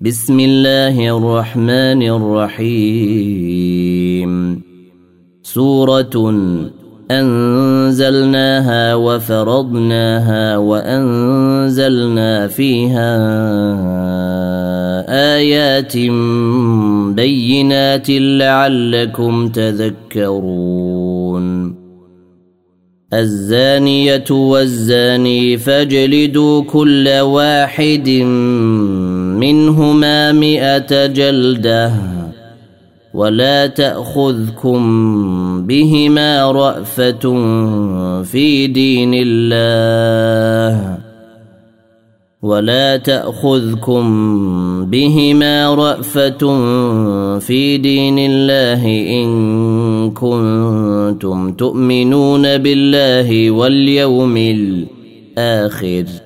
بسم الله الرحمن الرحيم. سورة أنزلناها وفرضناها وأنزلنا فيها آيات بينات لعلكم تذكرون. الزانية والزاني فاجلدوا كل واحد منهما مئة جلدة ولا تأخذكم بهما رأفة في دين الله ولا تأخذكم بهما رأفة في دين الله إن كنتم تؤمنون بالله واليوم الآخر.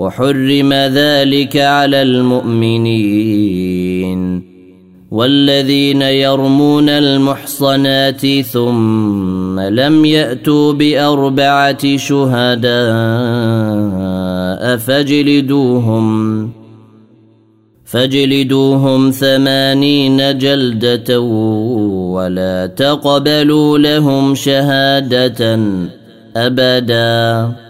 وحرم ذلك على المؤمنين والذين يرمون المحصنات ثم لم يأتوا بأربعة شهداء فاجلدوهم فاجلدوهم ثمانين جلدة ولا تقبلوا لهم شهادة أبدا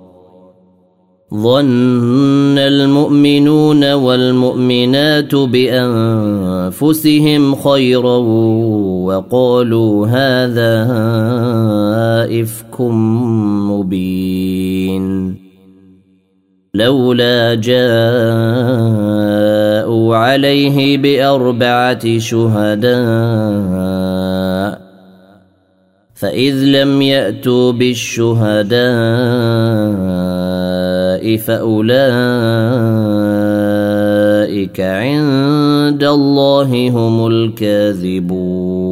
ظن المؤمنون والمؤمنات بأنفسهم خيرا وقالوا هذا إفك مبين. لولا جاءوا عليه بأربعة شهداء فإذ لم يأتوا بالشهداء فاولئك عند الله هم الكاذبون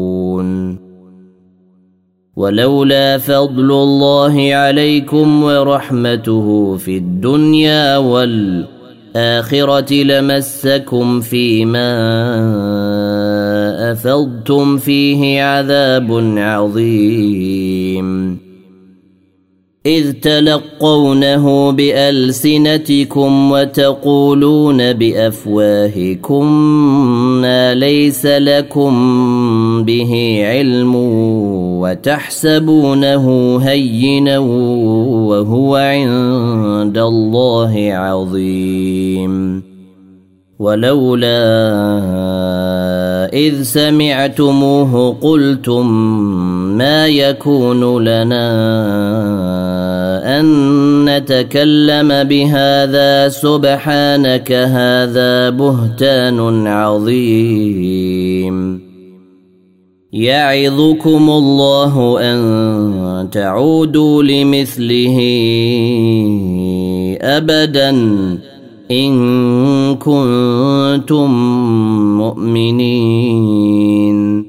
ولولا فضل الله عليكم ورحمته في الدنيا والاخره لمسكم فيما افضتم فيه عذاب عظيم إذ تلقونه بألسنتكم وتقولون بأفواهكم ما ليس لكم به علم وتحسبونه هينا وهو عند الله عظيم. ولولا إذ سمعتموه قلتم ما يكون لنا أن نتكلم بهذا. سبحانك هذا بهتان عظيم. يعظكم الله أن تعودوا لمثله أبدا. إن كنتم مؤمنين.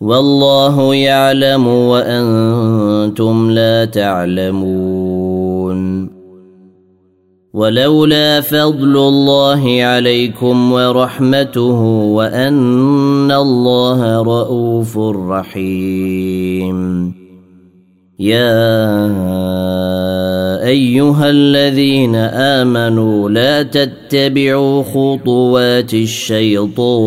والله يعلم وأنتم لا تعلمون. ولولا فضل الله عليكم ورحمته وأن الله رؤوف رحيم. يا أيها الذين آمنوا لا تتبعوا خطوات الشيطان.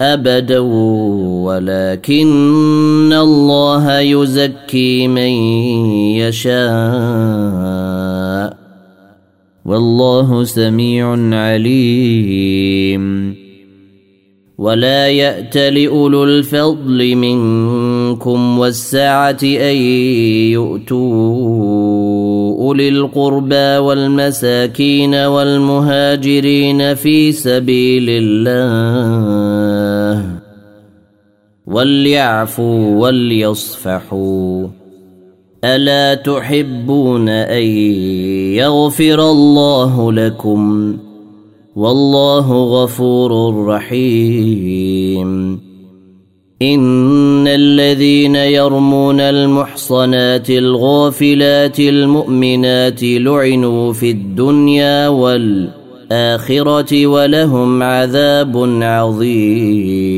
أبدا ولكن الله يزكي من يشاء. والله سميع عليم. ولا يأت لأولو الفضل منكم والسعة أن يؤتوا أولي القربى والمساكين والمهاجرين في سبيل الله. وليعفوا وليصفحوا الا تحبون ان يغفر الله لكم والله غفور رحيم ان الذين يرمون المحصنات الغافلات المؤمنات لعنوا في الدنيا والاخره ولهم عذاب عظيم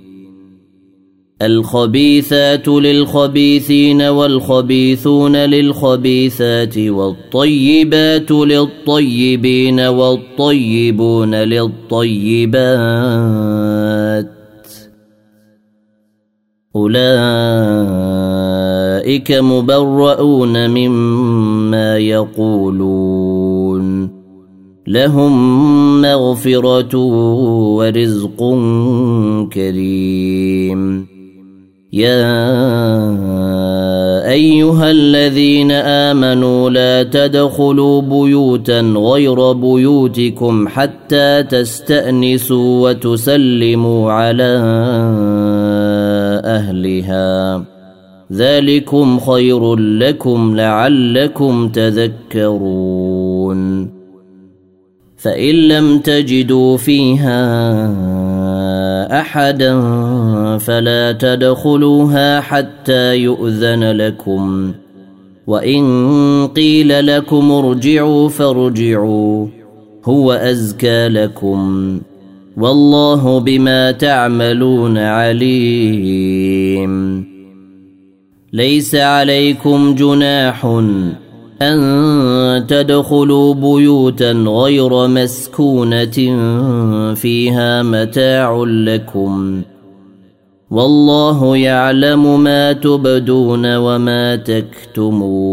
الخبيثات للخبيثين والخبيثون للخبيثات والطيبات للطيبين والطيبون للطيبات أولئك مبرؤون مما يقولون لهم مغفرة ورزق كريم يا ايها الذين امنوا لا تدخلوا بيوتا غير بيوتكم حتى تستانسوا وتسلموا على اهلها ذلكم خير لكم لعلكم تذكرون فان لم تجدوا فيها أحدا فلا تدخلوها حتى يؤذن لكم. وإن قيل لكم ارجعوا فارجعوا هو أزكى لكم. والله بما تعملون عليم. ليس عليكم جناح أن تدخلوا بيوتا غير مسكونة فيها متاع لكم. والله يعلم ما تبدون وما تكتمون.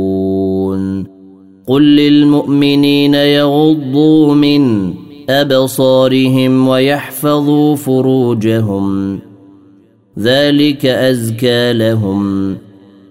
قل للمؤمنين يغضوا من أبصارهم ويحفظوا فروجهم. ذلك أزكى لهم.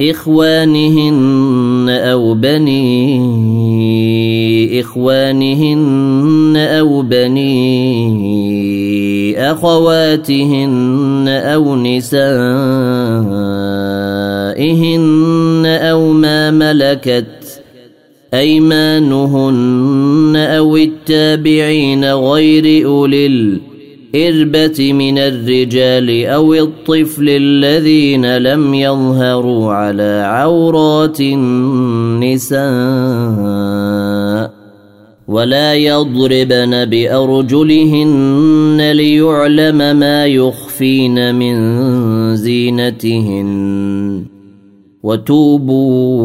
إخوانهن أو بني إخوانهن أو بني أخواتهن أو نسائهن أو ما ملكت أيمانهن أو التابعين غير أولي الإربة من الرجال أو الطفل الذين لم يظهروا على عورات النساء ولا يضربن بأرجلهن ليعلم ما يخفين من زينتهن وتوبوا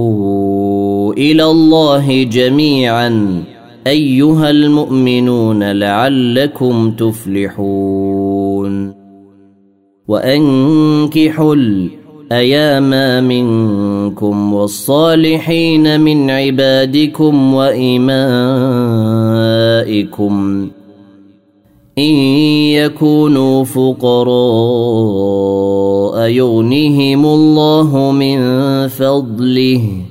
إلى الله جميعاً أيها المؤمنون لعلكم تفلحون. وأنكحوا الأيام منكم والصالحين من عبادكم وإمائكم. إن يكونوا فقراء يغنيهم الله من فضله.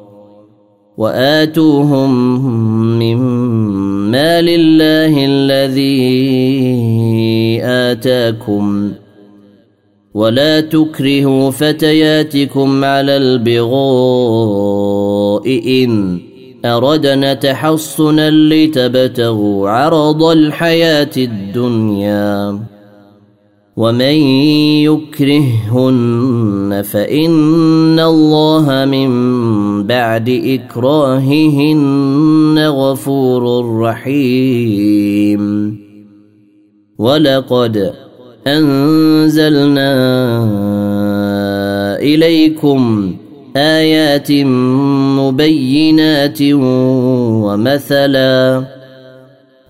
وآتوهم من مال الله الذي آتاكم ولا تكرهوا فتياتكم على البغاء إن أردنا تحصنا لتبتغوا عرض الحياة الدنيا. ومن يكرههن فان الله من بعد اكراههن غفور رحيم. ولقد انزلنا اليكم ايات مبينات ومثلا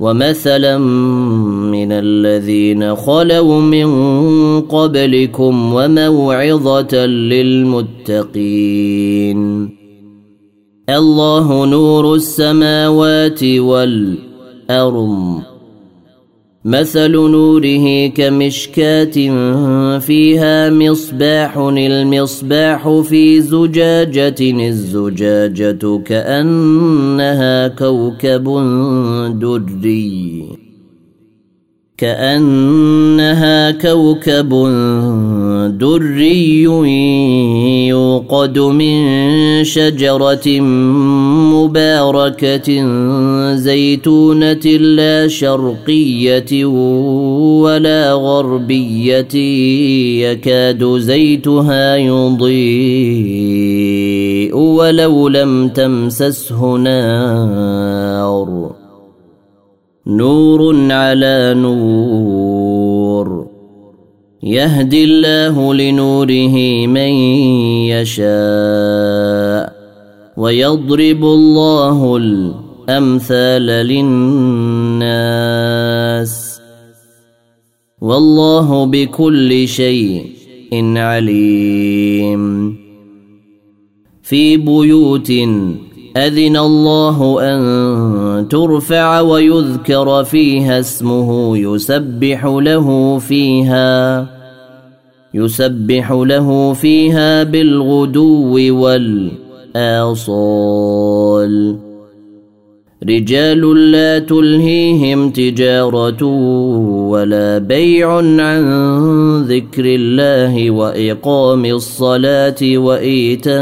ومثلا من الذين خلوا من قبلكم وموعظه للمتقين الله نور السماوات والارض مثل نوره كمشكاة فيها مصباح المصباح في زجاجة الزجاجة كأنها كوكب دري. كأنها كوكب دري يوقد من شجرة مباركة زيتونة لا شرقية ولا غربية يكاد زيتها يضيء ولو لم تمسسه نار. نور على نور. يهدي الله لنوره من يشاء ويضرب الله الأمثال للناس. والله بكل شيء عليم. في بيوت أذن الله أن ترفع ويذكر فيها اسمه يسبح له فيها يسبح له فيها بالغدو والآصال. رجال لا تلهيهم تجارة ولا بيع عن ذكر الله وإقام الصلاة وإيتاء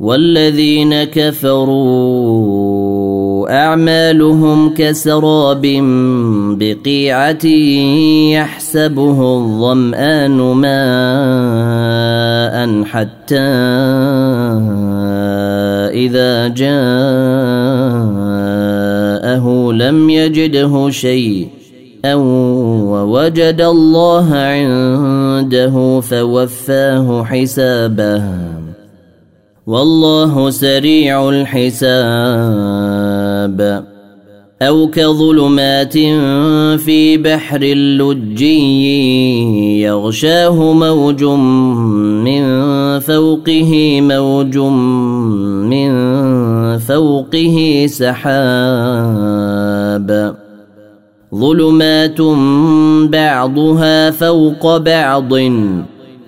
والذين كفروا أعمالهم كسراب بقيعة يحسبه الظمآن ماء حتى إذا جاءه لم يجده شيء أو ووجد الله عنده فوفاه حسابه والله سريع الحساب. أو كظلمات في بحر اللجي يغشاه موج من فوقه موج من فوقه سحاب. ظلمات بعضها فوق بعض.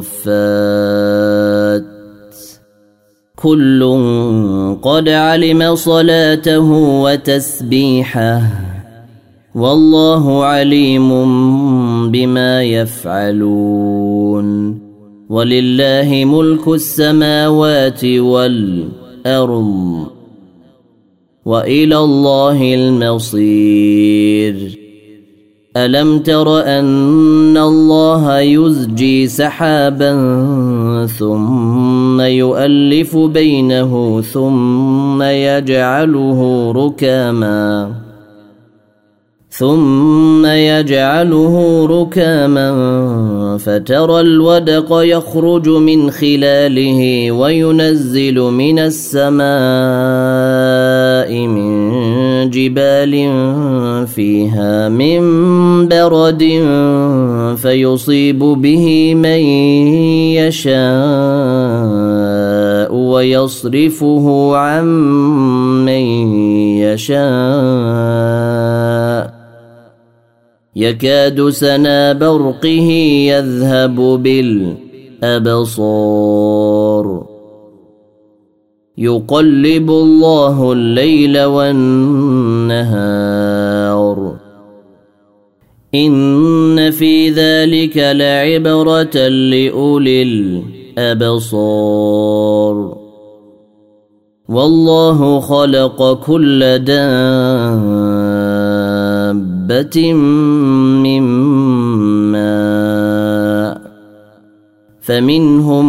صافات كل قد علم صلاته وتسبيحه والله عليم بما يفعلون. ولله ملك السماوات والأرض وإلى الله المصير. الم تر ان الله يزجي سحابا ثم يؤلف بينه ثم يجعله ركاما ثم يجعله ركاما فترى الودق يخرج من خلاله وينزل من السماء من جبال فيها من برد فيصيب به من يشاء ويصرفه عن من يشاء. يكاد سنا برقه يذهب بالأبصار. يقلب الله الليل والنهار. إن في ذلك لعبرة لأولي الأبصار. والله خلق كل دابة من ماء فمنهم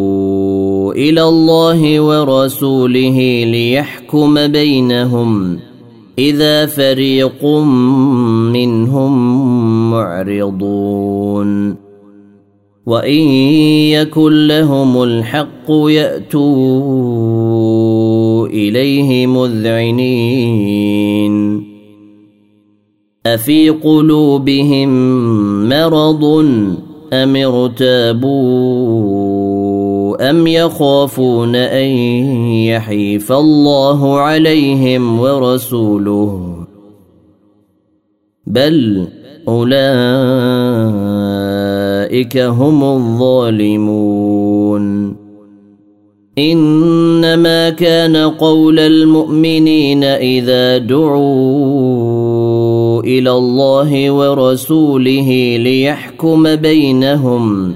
إلى الله ورسوله ليحكم بينهم إذا فريق منهم معرضون. وإن يكن لهم الحق يأتوا إليه مذعنين. أفي قلوبهم مرض أم ارتابون أم يخافون أن يحيف الله عليهم ورسوله بل أولئك هم الظالمون إنما كان قول المؤمنين إذا دعوا إلى الله ورسوله ليحكم بينهم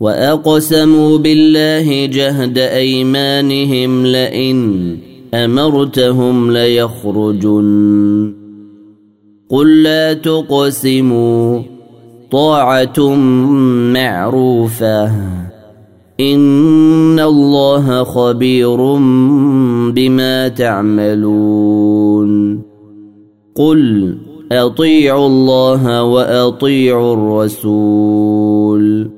واقسموا بالله جهد ايمانهم لئن امرتهم ليخرجن قل لا تقسموا طاعه معروفه ان الله خبير بما تعملون قل اطيعوا الله واطيعوا الرسول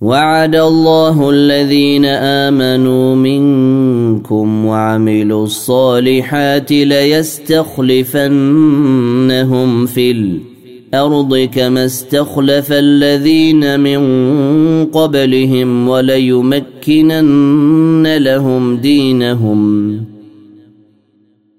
وعد الله الذين امنوا منكم وعملوا الصالحات ليستخلفنهم في الأرض كما استخلف الذين من قبلهم وليمكنن لهم دينهم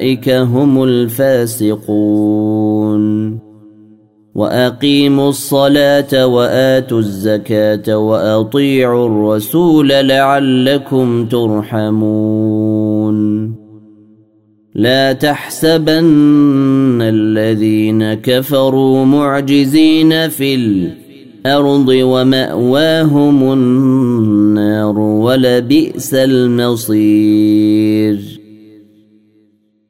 أولئك هم الفاسقون. وأقيموا الصلاة وآتوا الزكاة وأطيعوا الرسول لعلكم ترحمون. لا تحسبن الذين كفروا معجزين في الأرض ومأواهم النار ولبئس المصير.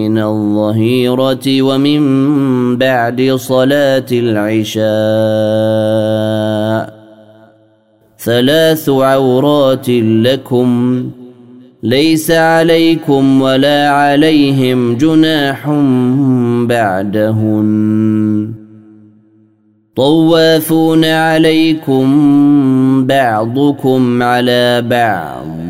من الظهيرة ومن بعد صلاة العشاء. ثلاث عورات لكم. ليس عليكم ولا عليهم جناح بعدهن. طوافون عليكم بعضكم على بعض.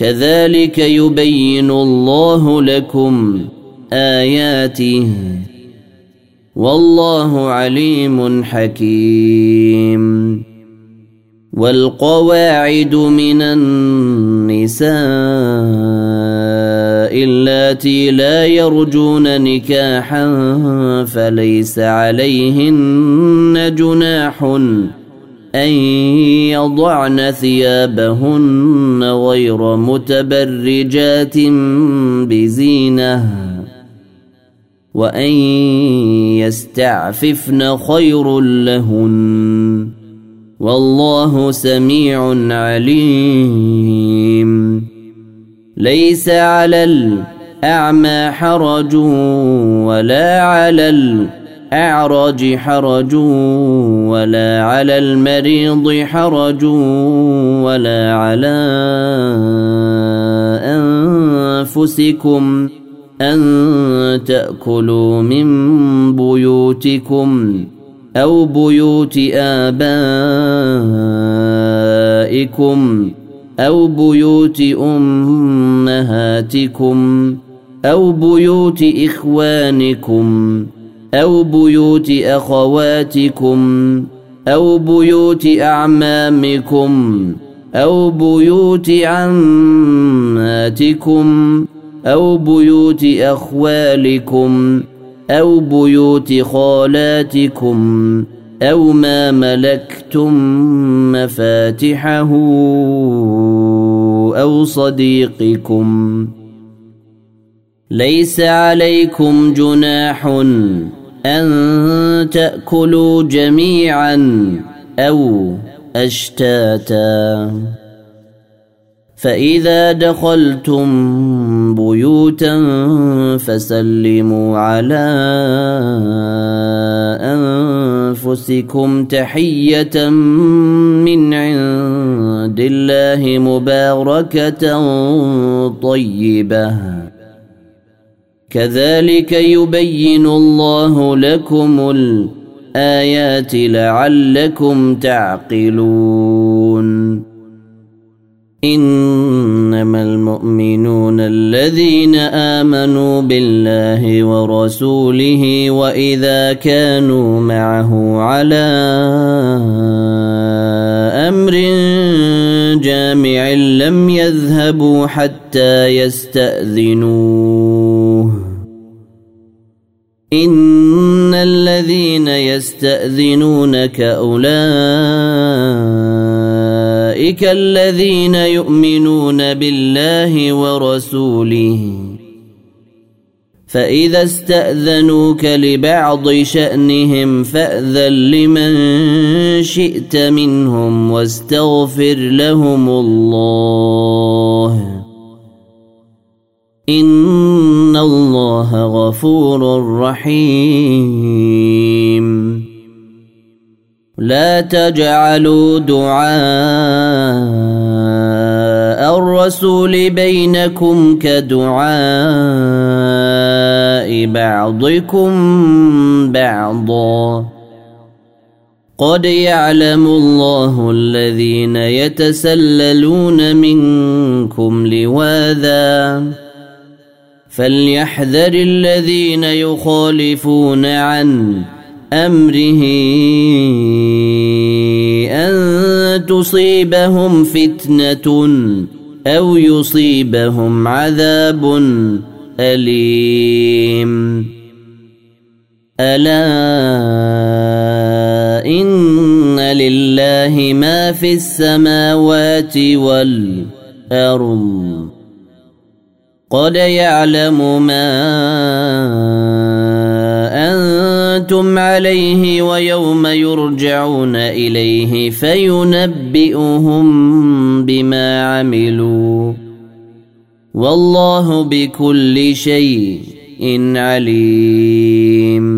كذلك يبين الله لكم آياته. والله عليم حكيم. والقواعد من النساء اللاتي لا يرجون نكاحا فليس عليهن جناح أن يضعن ثيابهن غير متبرجات بزينة وأن يستعففن خير لهن. والله سميع عليم. ليس على الأعمى حرج ولا على الأعرج حرج ولا على المريض حرج ولا على أنفسكم أن تأكلوا من بيوتكم أو بيوت آبائكم أو بيوت أمهاتكم أو بيوت إخوانكم أو بيوت أخواتكم أو بيوت أعمامكم أو بيوت عماتكم أو بيوت أخوالكم أو بيوت خالاتكم أو ما ملكتم مفاتحه أو صديقكم. ليس عليكم جناح أن تأكلوا جميعا أو أشتاتا. فإذا دخلتم بيوتا فسلموا على أنفسكم تحية من عند الله مباركة طيبة. كذلك يبين الله لكم الآيات لعلكم تعقلون. إنما المؤمنون الذين آمنوا بالله ورسوله وإذا كانوا معه على أمر يذهبوا حتى يستأذنوه. إن الذين يستأذنونك اولئك أولئك الذين يؤمنون بالله ورسوله. فإذا استأذنوك لبعض شأنهم فأذن لمن شئت منهم واستغفر لهم الله. إن الله غفور رحيم. لا تجعلوا دعاء الرسول بينكم كدعاء بعضكم بعضا. قد يعلم الله الذين يتسللون منكم لواذا. فليحذر الذين يخالفون عن أمره. أن تصيبهم فتنة أو يصيبهم عذاب أليم. ألا إن لله ما في السماوات والأرض. قد يعلم ما أنتم عليه ويوم يرجعون إليه فينبئهم بما عملوا. والله بكل شيء عليم.